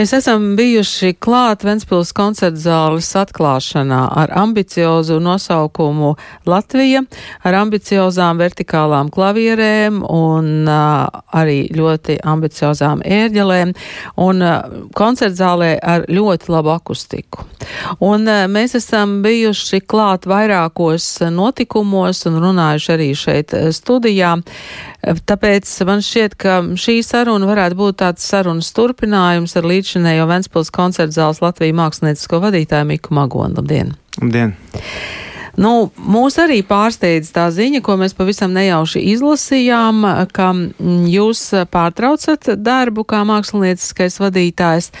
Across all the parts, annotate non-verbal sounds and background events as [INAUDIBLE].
Mēs esam bijuši klāt Ventspils koncerta zāles atklāšanā ar ambiciozu nosaukumu Latvija, ar ambiciozām vertikālām klavierēm un uh, arī ļoti ambiciozām ērģelēm un uh, koncerta zālē ar ļoti labu akustiku. Un uh, mēs esam bijuši klāt vairākos notikumos un runājuši arī šeit studijā. Tāpēc man šķiet, ka šī saruna varētu būt tāds sarunas turpinājums ar līdzinējo Ventspils koncertu zāles Latviju māksliniecisko vadītāju Miku Magonu. Labdien! Labdien! Nu, mūs arī pārsteidz tā ziņa, ko mēs pavisam nejauši izlasījām, ka jūs pārtraucat darbu kā mākslinieckais vadītājs.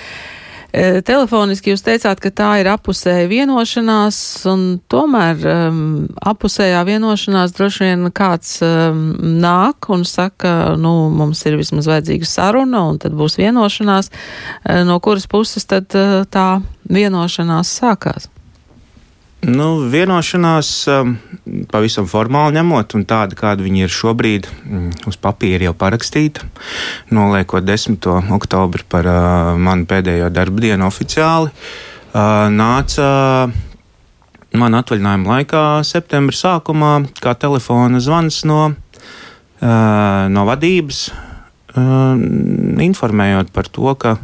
E, telefoniski jūs teicāt, ka tā ir apusēja vienošanās, un tomēr um, apusējā vienošanās droši vien kāds um, nāk un saka, nu, mums ir vismaz vajadzīga saruna, un tad būs vienošanās, e, no kuras puses tad uh, tā vienošanās sākās. Nu, vienošanās um, pavisam formāli ņemot, un tāda, kāda viņi ir šobrīd, mm, uz papīra jau parakstīta, noliekot 10. oktobri par uh, manu pēdējo darba dienu oficiāli, uh, nāca man atvaļinājuma laikā, septembra sākumā, kā telefona zvans no, uh, no vadības, informējot par to, ka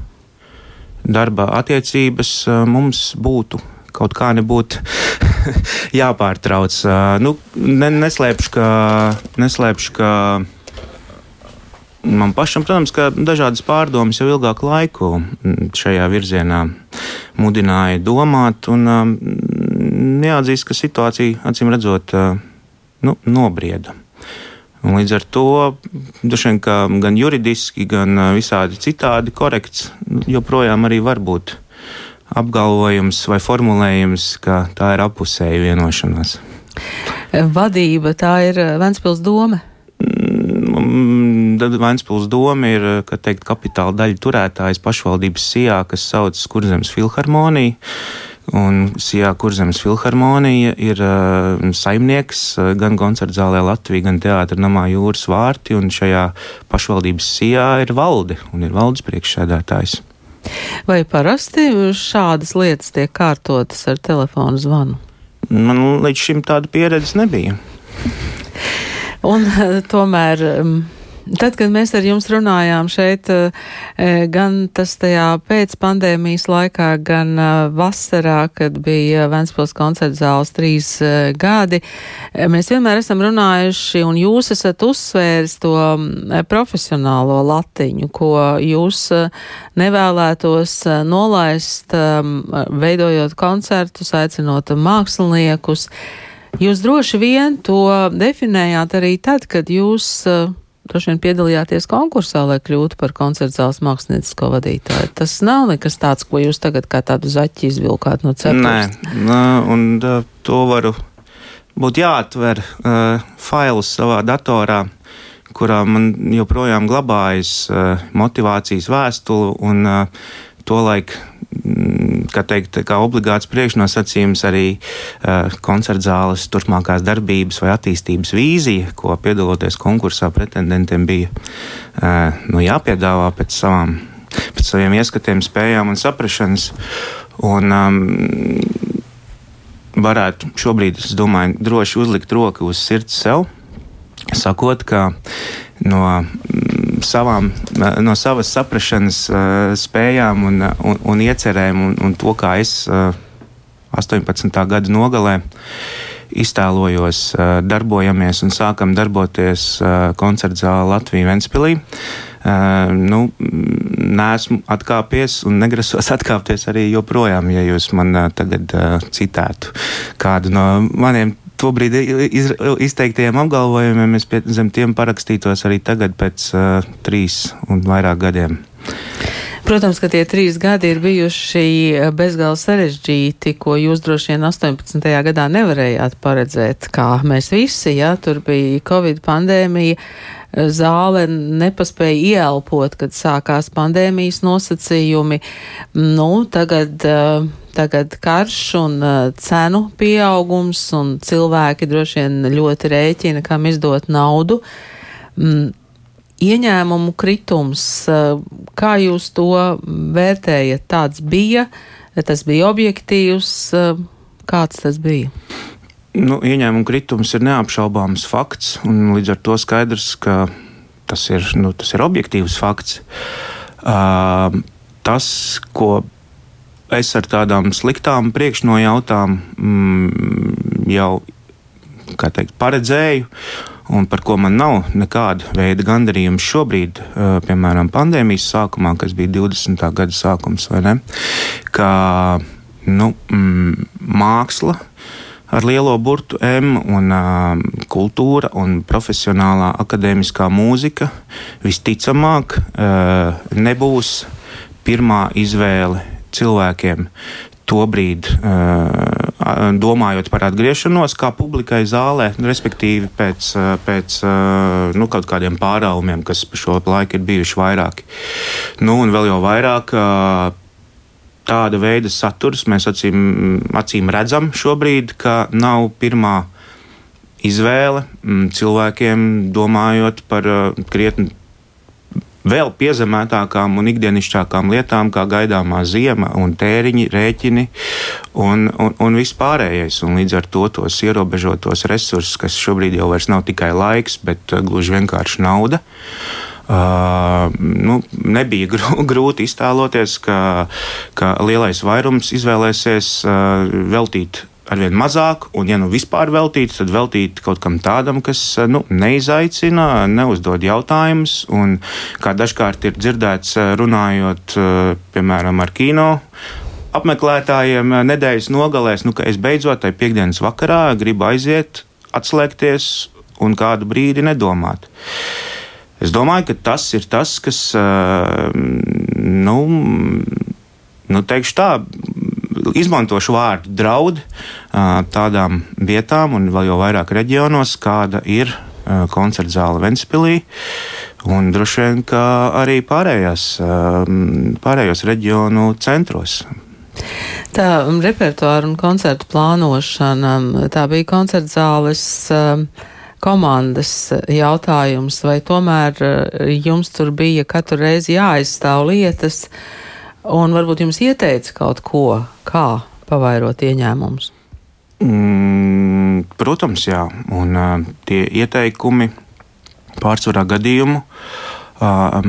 darba attiecības mums būtu kaut kā nebūtu [LAUGHS] jāpārtrauc. Nu, ne, neslēpšu, ka, neslēpšu, ka man pašam, protams, ka dažādas pārdomas jau ilgāku laiku šajā virzienā mudināja domāt, un jāatzīst, ka situācija, acīm redzot, nu, nobrieda. Un līdz ar to vien, gan juridiski, gan visādi citādi korekts joprojām arī var būt apgalvojums vai formulējums, ka tā ir apusēja vienošanās. Vadība tā ir eh, Ventspils doma. Mm, Vēnspils doma ir, ka teikt, kapitāla daļa turētājs pašvaldības sijā, kas saucas Kurzemes filharmonija. Un Sijā Kurzemes filharmonija ir uh, saimnieks gan koncertzālē Latvijā, gan teātrī namā jūras vārti, un šajā pašvaldības sijā ir valde un ir valdes priekšsēdētājs. Vai parasti šādas lietas tiek kārtotas ar telefonu zvanu? Man līdz šim tāda pieredze nebija. Un tomēr. Um, Tad, kad mēs ar jums runājām šeit, eh, gan tas tajā pēc pandēmijas laikā, gan eh, vasarā, kad bija Ventspils koncerta zāles trīs eh, gadi, mēs vienmēr esam runājuši, un jūs esat uzsvērs to mm, profesionālo latiņu, ko jūs nevēlētos nolaist, veidojot koncertus, aicinot māksliniekus. Jūs droši vien to definējāt arī tad, kad jūs droši vien piedalījāties konkursā, lai kļūtu par koncertzāles māksliniecisko vadītāju. Tas nav nekas tāds, ko jūs tagad kā tādu zaķi izvilkāt no cepures. Nē, un to varu būt jāatver uh, failus savā datorā, kurā man joprojām glabājas uh, motivācijas vēstule un uh, to laik kā, teikt, kā obligāts priekšnosacījums arī uh, koncertzāles turpmākās darbības vai attīstības vīzija, ko piedaloties konkursā pretendentiem bija uh, nu, jāpiedāvā pēc, savām, pēc saviem ieskatiem, spējām un saprašanas. Un, um, varētu šobrīd, es domāju, droši uzlikt roku uz sirds sev, sakot, ka no savām, no savas saprašanas spējām un, un, un iecerēm un, un to, kā es 18. gada nogalē iztēlojos, darbojamies un sākam darboties koncerta zālē Latvijā Ventspilī. Uh, nu, nesmu atkāpies un negrasos [LAUGHS] atkāpties arī joprojām, ja jūs man tagad citētu kādu no maniem tobrīd iz, izteiktajiem apgalvojumiem es pie, zem tiem parakstītos arī tagad pēc uh, trīs un vairāk gadiem. Protams, ka tie trīs gadi ir bijuši bezgalīgi sarežģīti, ko jūs droši vien 18. gadā nevarējāt paredzēt, kā mēs visi, ja tur bija Covid pandēmija, zāle nepaspēja ieelpot, kad sākās pandēmijas nosacījumi. Nu, tagad uh, tagad karš un uh, cenu pieaugums, un cilvēki droši vien ļoti rēķina, kam izdot naudu. Mm, ieņēmumu kritums, uh, Kā jūs to vērtējat? Tāds bija, tas bija objektīvs, kāds tas bija? Nu, ieņēmuma kritums ir neapšaubāms fakts, un līdz ar to skaidrs, ka tas ir, nu, tas ir objektīvs fakts. Uh, tas, ko es ar tādām sliktām priekšnojautām mm, jau teikt, paredzēju, un par ko man nav nekāda veida gandarījums šobrīd, uh, piemēram, pandēmijas sākumā, kas bija 20. gada sākums, vai ne? Ka nu, mm, māksla ar lielo burtu M, un uh, kultūra un profesionālā akadēmiskā mūzika visticamāk uh, nebūs pirmā izvēle cilvēkiem. Tobrīd, uh, domājot par atgriešanos, kā publikai zālē, respektīvi pēc, pēc uh, nu, kaut kādiem pārāvumiem, kas pa šo laiku ir bijuši vairāki. Nu, un vēl jau vairāk uh, tāda veida saturs mēs acīm, acīm redzam šobrīd, ka nav pirmā izvēle cilvēkiem domājot par krietni vēl piezemētākām un ikdienišķākām lietām, kā gaidāmā ziema, un tēriņi, rēķini un, un, un viss pārējais. Un līdz ar to tos ierobežotos resursus, kas šobrīd jau nav tikai laiks, bet uh, gluži vienkārši nauda. Uh, nu, nebija [LAUGHS] grūti iztēloties, ka, ka lielais vairums izvēlēsies uh, veltīt arvien mazāk, un, ja nu vispār veltīt, tad veltīt kaut kam tādam, kas nu, neizaicina, neuzdod jautājumus. Un, kā dažkārt ir dzirdēts, runājot piemēram ar kino apmeklētājiem nedēļas nogalēs, nu, ka es beidzot tajā piekdienas vakarā gribu aiziet, atslēgties un kādu brīdi nedomāt. Es domāju, ka tas ir tas, kas, nu, nu teikšu tā, izmantošu vārdu draudi tādām vietām, un vēl jau vairāk reģionos, kāda ir koncerta zāle Ventspīlī. Un droši vien arī pārējās, pārējos reģionu centros. Tā repertuāra un koncertu plānošana, tā bija koncerta zāles komandas jautājums, vai tomēr jums tur bija katru reizi jāaizstāv lietas, Un varbūt jums ieteica kaut ko, kā pavairot ieņēmumus? Mm, protams, jā. Un uh, tie ieteikumi pārsvarā gadījumu uh,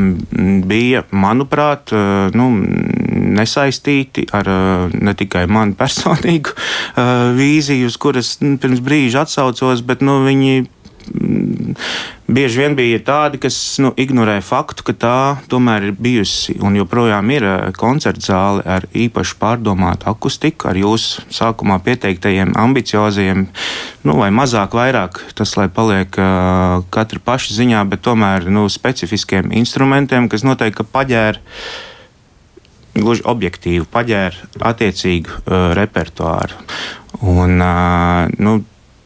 bija, manuprāt, uh, nu, nesaistīti ar ne tikai manu [LAUGHS] personīgu vīziju, uz kuras nu, pirms brīža atsaucos, bet nu, viņi bieži vien bija tādi, kas nu, ignorē faktu, ka tā tomēr ir bijusi un joprojām ir eh, koncerta zāle ar īpaši pārdomātu akustiku, ar jūsu sākumā pieteiktajiem ambiciozajiem, nu, vai mazāk, vairāk tas, lai paliek uh, katra paša ziņā, bet tomēr nu, specifiskiem instrumentiem, kas noteikti paģēra gluži objektīvi paģēra attiecīgu uh, repertuāru. Un, uh, nu,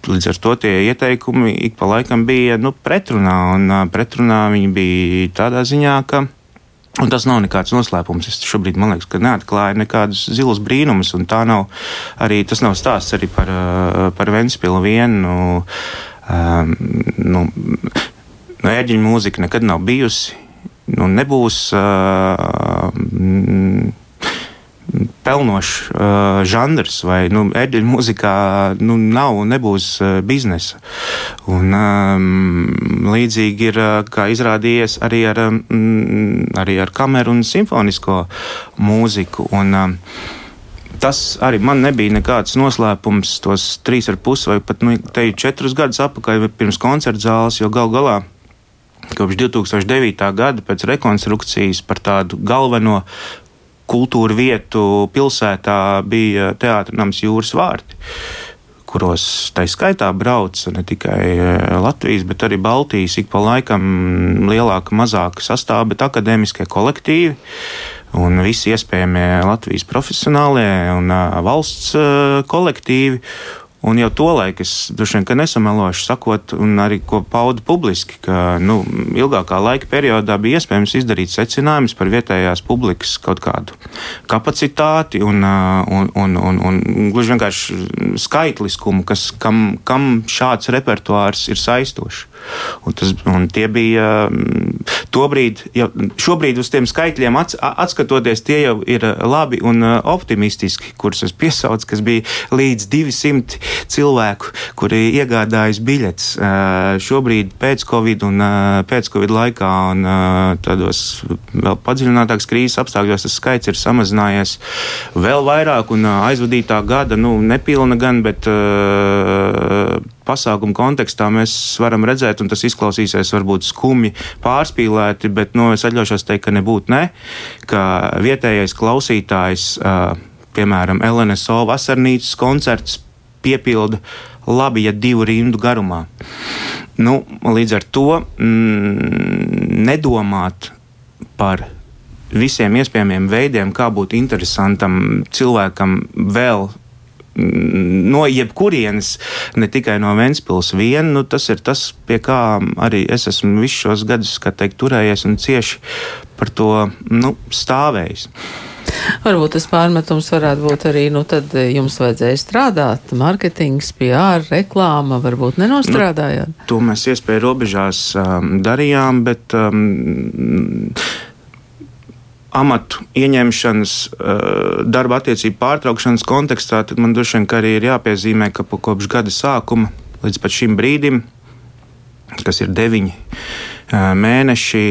Līdz ar to tie ieteikumi ik pa laikam bija nu, pretrunā, un pretrunā viņi bija tādā ziņā, ka. Un tas nav nekāds noslēpums. Es šobrīd man liekas, ka neatklāju nekādus zilus brīnumus, un tā nav arī tas nav stāsts arī par, par Ventspilu vienu. Um, nu, nu, ērģeņu mūzika nekad nav bijusi, nu, nebūs. Uh, pelnošs uh, žanrs, vai nu, eģeļu mūzikā nu, nav un nebūs uh, biznesa. Un, um, līdzīgi ir, uh, izrādījies, arī ar, um, arī ar kameru un simfonisko mūziku. Un, um, tas arī man nebija nekāds noslēpums tos trīs ar pusi vai pat nu, četrus gadus atpakaļ pirms koncerta zāles, jo gal galā. Kopš 2009. gada pēc rekonstrukcijas par tādu galveno kultūra vietu pilsētā bija teātris Jūras vārti kuros tā skaitā brauc ne tikai e, Latvijas, bet arī Baltijas, ik pa laikam lielāka, mazāka sastāvā, bet akadēmiskie kolektīvi. Un visi iespējamie Latvijas profesionālie un e, valsts e, kolektīvi. Un jau to laiku es droši vien nesamelošu, sakot, un arī ko paudu publiski, ka nu, ilgākā laika periodā bija iespējams izdarīt secinājumus par vietējās publikas kaut kādu kapacitāti un, un, un, un, un gluži vienkārši skaitliskumu, kas, kam, kam šāds repertuārs ir saistošs. Un tas, un tie bija tobrīd, jau šobrīd uz tiem skaitļiem ats, atskatoties, tie jau ir labi un optimistiski, kurus es piesaucu, kas bija līdz 200 cilvēku, kuri iegādājas biļetes šobrīd pēc Covid un pēc Covid laikā un tādos vēl padziļinātākas krīzes apstākļos tas skaits ir samazinājies vēl vairāk un aizvadītā gada, nu, nepilna gan, bet pasākumu kontekstā mēs varam redzēt, un tas izklausīsies varbūt skumji pārspīlēti, bet nu, es atļaušos teikt, ka nebūtu ne, ka vietējais klausītājs, piemēram, LNSO vasarnīcas koncerts piepilda labi, ja divu rindu garumā. Nu, līdz ar to mm, nedomāt par visiem iespējamiem veidiem, kā būt interesantam cilvēkam vēl no jebkurienes, ne tikai no Vēncpils vien, nu, tas ir tas, pie kā arī es esmu visus šos gadus, teikt, turējies un cieši par to nu, stāvējis. Varbūt tas pārmetums varētu būt arī, nu, tad jums vajadzēja strādāt, mārketings, PR, reklāma, varbūt nenostrādājāt. Nu, to mēs iespēju robežās um, darījām, bet um, amatu ieņemšanas, eh, darba attiecību pārtraukšanas kontekstā, tad man droši vien arī ir jāpiezīmē, ka kopš gada sākuma līdz šim brīdim, kas ir deviņi eh, mēneši,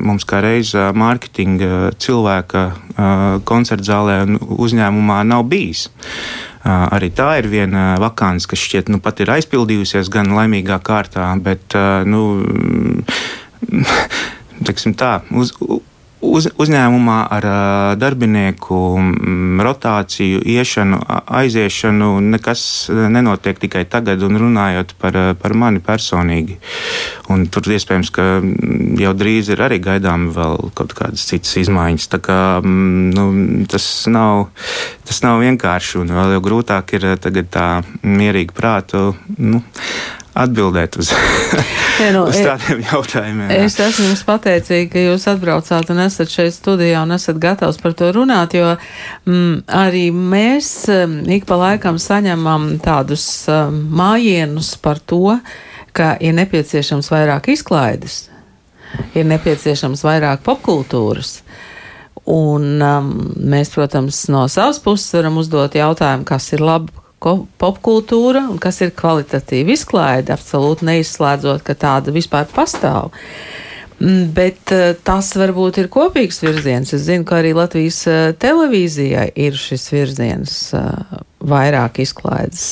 mums kā reizē mārketinga cilvēka eh, koncerta zālē un uzņēmumā nav bijis. Arī tā ir viena vakāns, kas šķiet nu, pat ir aizpildījusies gan laimīgā kārtā, bet nu, [LAUGHS] tā, uz, uz, uzņēmumā ar darbinieku rotāciju, iešanu, aiziešanu nekas nenotiek tikai tagad, un runājot par, par mani personīgi. Un tur iespējams, ka jau drīz ir arī gaidām vēl kaut kādas citas izmaiņas. Tā kā, nu, tas, nav, tas nav vienkārši, un vēl jau grūtāk ir tagad tā mierīgi prātu. Nu, atbildēt uz, [LAUGHS] nu, uz tādiem jautājumiem. Jā. Es esmu jums pateicīga, ka jūs atbraucāt un esat šeit studijā un esat gatavs par to runāt, jo mm, arī mēs mm, ik pa laikam saņemam tādus mm, mājienus par to, ka ir nepieciešams vairāk izklaides, ir nepieciešams vairāk popkultūras. Un um, mēs, protams, no savas puses varam uzdot jautājumu, kas ir labi popkultūra un kas ir kvalitatīva izklaide, absolūti neizslēdzot, ka tāda vispār pastāv. Mm, bet eh, tas varbūt ir kopīgs virziens. Es zinu, ka arī Latvijas eh, televīzijai ir šis virziens eh, vairāk izklaides.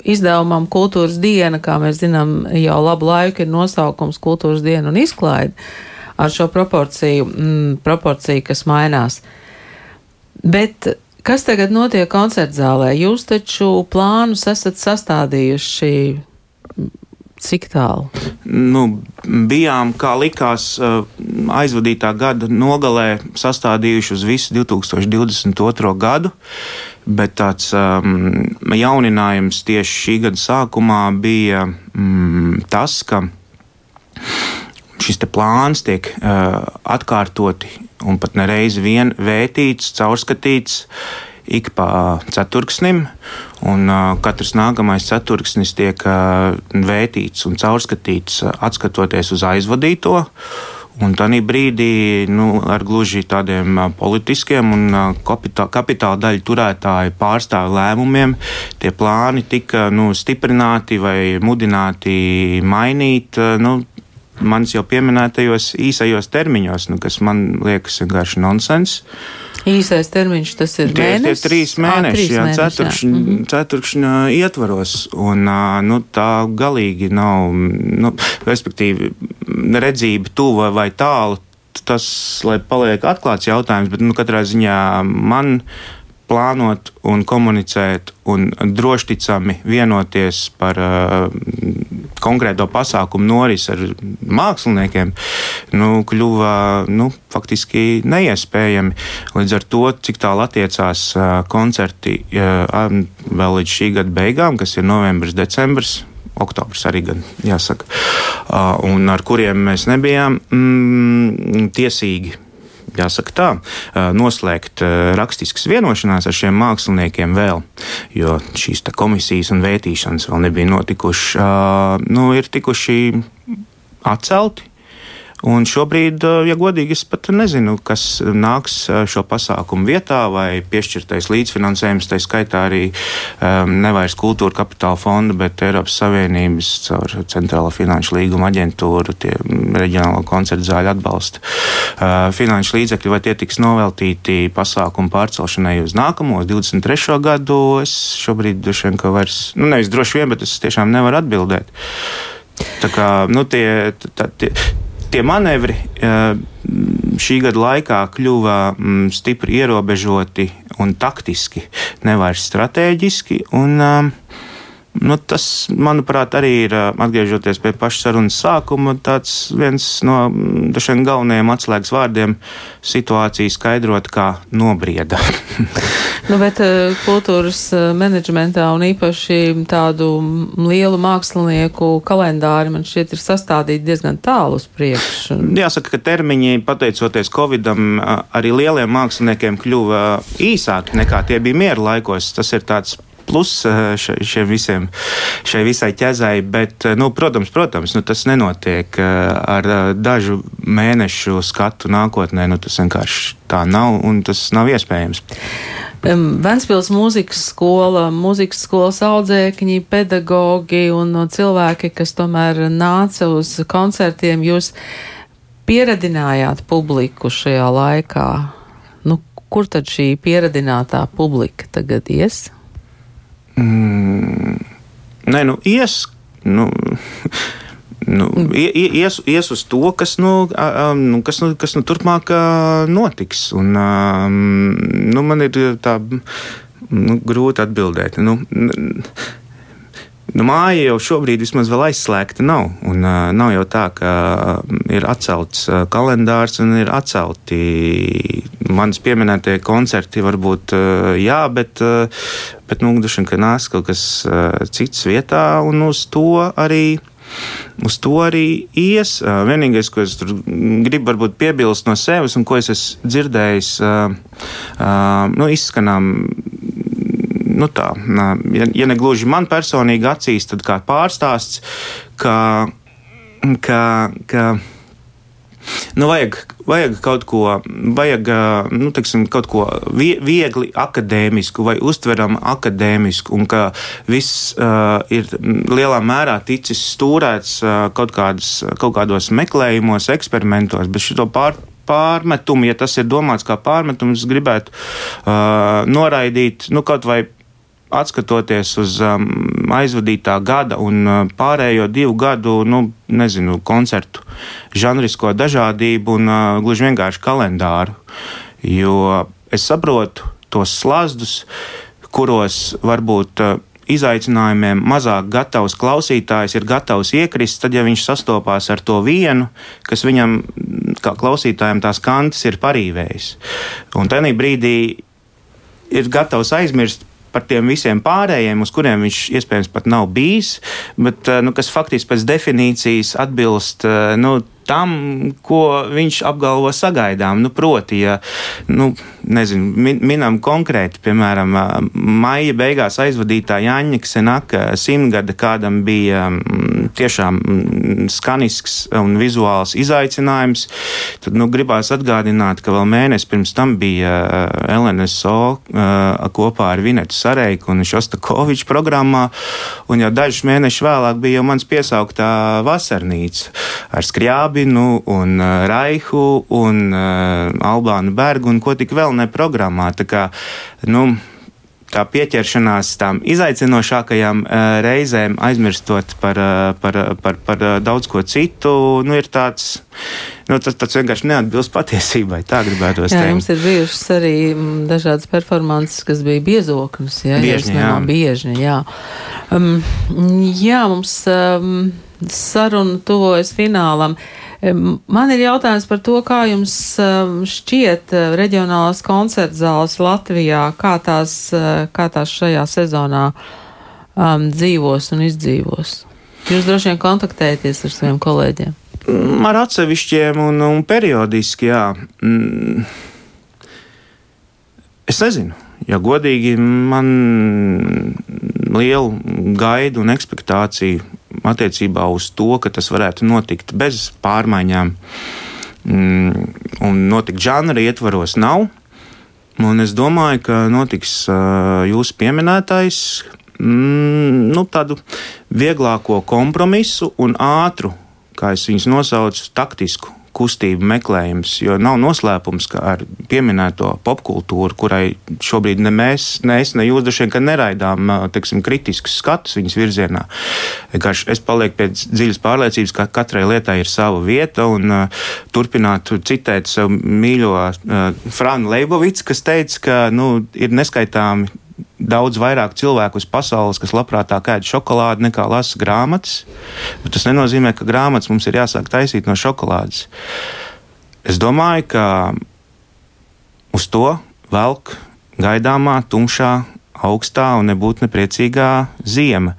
Izdevumam Kultūras diena, kā mēs zinām, jau labu laiku ir nosaukums Kultūras diena un izklaide ar šo proporciju, mm, proporciju kas mainās. Bet Kas tagad notiek koncertzālē? Jūs taču plānus esat sastādījuši cik tālu? Nu, bijām, kā likās, eh, aizvadītā gada nogalē sastādījuši uz visu 2022. gadu, bet tāds um, jauninājums tieši šī gada sākumā bija um, tas, ka šis plāns tiek uh, atkārtoti un pat nereiz vien vētīts, caurskatīts ik pa ceturksnim, un uh, katrs nākamais ceturksnis tiek uh, vētīts un caurskatīts, uh, atskatoties uz aizvadīto. Un tādā brīdī nu, ar gluži tādiem politiskiem un kapitāla, daļu turētāju pārstāvu lēmumiem tie plāni tika nu, stiprināti vai mudināti mainīt. Nu, manis jau pieminētajos īsajos termiņos, nu, kas man liekas vienkārši nonsens. Īsais termiņš tas ir tie, mēnesis. Tie trīs mēneši, à, jā, mēneši, ceturkšņa, jā. Mhm. ceturkšņa ietvaros, un nu, tā galīgi nav, nu, respektīvi, redzība tuva vai tālu. Tas, lai paliek atklāts jautājums, bet nu, katrā ziņā man plānot un komunicēt un drošticami vienoties par uh, konkrēto pasākumu norisi ar māksliniekiem, nu, kļuva nu, faktiski neiespējami. Līdz ar to, cik tālu attiecās koncerti vēl līdz šī gada beigām, kas ir novembris, decembris, oktobris arī gan jāsaka, un ar kuriem mēs nebijām mm, tiesīgi jāsaka tā, noslēgt rakstiskas vienošanās ar šiem māksliniekiem vēl, jo šīs komisijas un vērtīšanas vēl nebija notikušas, nu, ir tikuši atcelti. Un šobrīd, ja godīgi, es pat nezinu, kas nāks šo pasākumu vietā, vai piešķirtais līdzfinansējums, tā skaitā arī um, nevairs kultūra kapitāla fonda, bet Eiropas Savienības caur Centrālo finanšu līguma aģentūru, tie reģionālo koncertu zāļu atbalsta uh, finanšu līdzekļi, vai tie tiks noveltīti pasākumu pārcelšanai uz nākamo, uz 23. gadu. Es šobrīd droši vien, ka vairs, nu nevis droši vien, bet es tiešām nevaru atbildēt. Tā kā nu, tie, tā, tie, tie manevri šī gada laikā kļuva mm, stipri ierobežoti un taktiski, nevis strateģiski. Un, Nu, tas, manuprāt, arī ir atgriežoties pie paša sarunas sākuma, viens no dažiem galvenajiem atslēgas vārdiem - situācija skaidrot, kā nobrieda. [LAUGHS] nu, bet kultūras menedžmentā un īpaši tādu lielu mākslinieku kalendāri man šķiet ir sastādīti diezgan tālu uz priekšu. Jāsaka, ka termiņi, pateicoties Covidam, arī lieliem māksliniekiem kļuva īsāki nekā tie bija miera laikos. Tas ir tāds plus eh, šiem visiem, šai visai ķezai. Bet, eh, nu, protams, protams nu, tas nenotiek eh, ar dažu mēnešu skatu nākotnē. Nu, tas vienkārši tā nav un tas nav iespējams. Ventspils mūzikas skola, mūzikas skolas audzēkņi, pedagogi un cilvēki, kas tomēr nāca uz koncertiem, jūs pieradinājāt publiku šajā laikā. Nu, kur tad šī pieradinātā publika tagad ies? Mm, nē, nu, ies. Nu, [LAUGHS] nu, ies, ies uz to, kas, nu, nu, kas, nu, kas nu, turpmāk notiks. Un, nu, man ir tā nu, grūti atbildēt. Nu, Nu, māja jau šobrīd vismaz vēl aizslēgta nav. Un, uh, nav jau tā, ka ir atcelts kalendārs un ir atcelti manas pieminētie koncerti. Varbūt uh, jā, bet, uh, bet nu, duši, ka nāks kaut kas uh, cits vietā un uz to arī. Uz to arī ies. Vienīgais, ko es gribu varbūt, piebilst no sevis, un ko es esmu dzirdējis, nu, izskanām nu tā, ja, ja ne gluži man personīgi acīs, tad kā pārstāsts, ka, ka, ka nu, vajag, vajag kaut ko, vajag, nu, teiksim, kaut ko viegli akadēmisku vai uztveramu akadēmisku, un ka viss uh, ir lielā mērā ticis stūrēts uh, kaut, kādas, kaut kādos meklējumos, eksperimentos, bet šo pār, pārmetumu, ja tas ir domāts kā pārmetums, gribētu uh, noraidīt, nu, kaut vai atskatoties uz um, aizvadītā gada un uh, pārējo divu gadu, nu, nezinu, koncertu žanrisko dažādību un uh, gluži vienkārši kalendāru. Jo es saprotu tos slazdus, kuros varbūt uh, izaicinājumiem mazāk gatavs klausītājs ir gatavs iekrist, tad, ja viņš sastopās ar to vienu, kas viņam, kā klausītājam, tās kantas ir parīvējis. Un tajā brīdī ir gatavs aizmirst par tiem visiem pārējiem, uz kuriem viņš iespējams pat nav bijis, bet eh, nu, kas faktiski pēc definīcijas atbilst eh, nu, tam, ko viņš apgalvo sagaidām. Nu, proti, ja nu, nezinu, min, minam konkrēti, piemēram, maija beigās aizvadītā Jāņa Ksenaka simtgada kādam bija tiešām skanisks un vizuāls izaicinājums, tad nu, gribās atgādināt, ka vēl mēnesi pirms tam bija LNSO kopā ar Vinetu Sareiku un Šostakoviču programmā, un jau dažus mēnešus vēlāk bija jau mans piesauktā vasarnīca ar Skriābi Rabinu un Raihu un Albānu Bergu. Un ko tik vēl ne programmā. Tā kā, nu, tā pieķeršanās tām izaicinošākajām uh, reizēm, aizmirstot par, uh, par, par, par uh, daudz ko citu, nu, ir tāds. Nu, tas, tas vienkārši neatbilst patiesībai. Tā gribētu teikt. Jā, jums ir bijušas arī mm, dažādas performances, kas bija biezoknas. Jā, biežni, jā. Biežni, jā. Um, jā, mums um, saruna tuvojas finālam. Uh, Man ir jautājums par to, kā jums šķiet reģionālās koncertzāles Latvijā, kā tās, kā tās šajā sezonā um, dzīvos un izdzīvos. Jūs droši vien kontaktējaties ar saviem kolēģiem. Mm, ar atsevišķiem un, un periodiski, jā. Mm. Es nezinu, ja godīgi man lielu gaidu un ekspektāciju attiecībā uz to, ka tas varētu notikt bez pārmaiņām mm, un notikt žanra ietvaros, nav. Un es domāju, ka notiks jūsu pieminētais, mm, nu, tādu vieglāko kompromisu un ātru, kā es viņus nosaucu, taktisku kustību meklējums, jo nav noslēpums, ka ar pieminēto popkultūru, kurai šobrīd ne mēs, ne es, ne jūs droši vien neraidām teiksim, kritiskus skatus viņas virzienā. Vienkārši es palieku pie dziļas pārliecības, ka katrai lietai ir sava vieta un uh, turpināt citēt savu mīļo uh, Frānu Leibovicu, kas teica, ka nu, ir neskaitāmi daudz vairāk cilvēku uz pasaules, kas labprātāk ēd šokolādi nekā lasa grāmatas. Bet tas nenozīmē, ka grāmatas mums ir jāsāk taisīt no šokolādes. Es domāju, ka uz to velk gaidāmā, tumšā, augstā un nebūtu nepriecīgā ziema.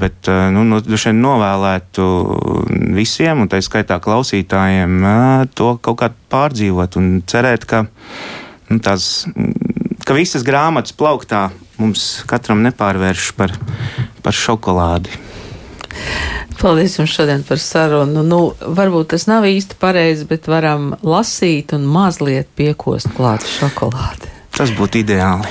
Bet eh, nu, no, droši vien novēlētu visiem, un tā skaitā klausītājiem, eh, to kaut kā pārdzīvot un cerēt, ka nu, tās ka visas grāmatas plauktā mums katram nepārvērš par, par šokolādi. Paldies jums šodien par sarunu. Nu, varbūt tas nav īsti pareizi, bet varam lasīt un mazliet piekost klāt šokolādi. Tas būtu ideāli.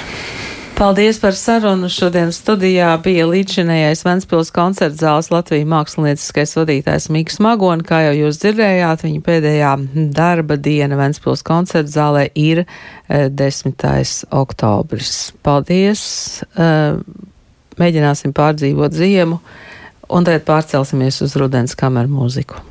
Paldies par sarunu. Šodien studijā bija līdzinējais Ventspils koncerts zāles Latvijas mākslinieckais vadītājs Miks Magoni. Kā jau jūs dzirdējāt, viņa pēdējā darba diena Ventspils koncerts zālē ir 10. Eh, oktobris. Paldies! Eh, mēģināsim pārdzīvot ziemu un tagad pārcelsimies uz rudens kameru mūziku.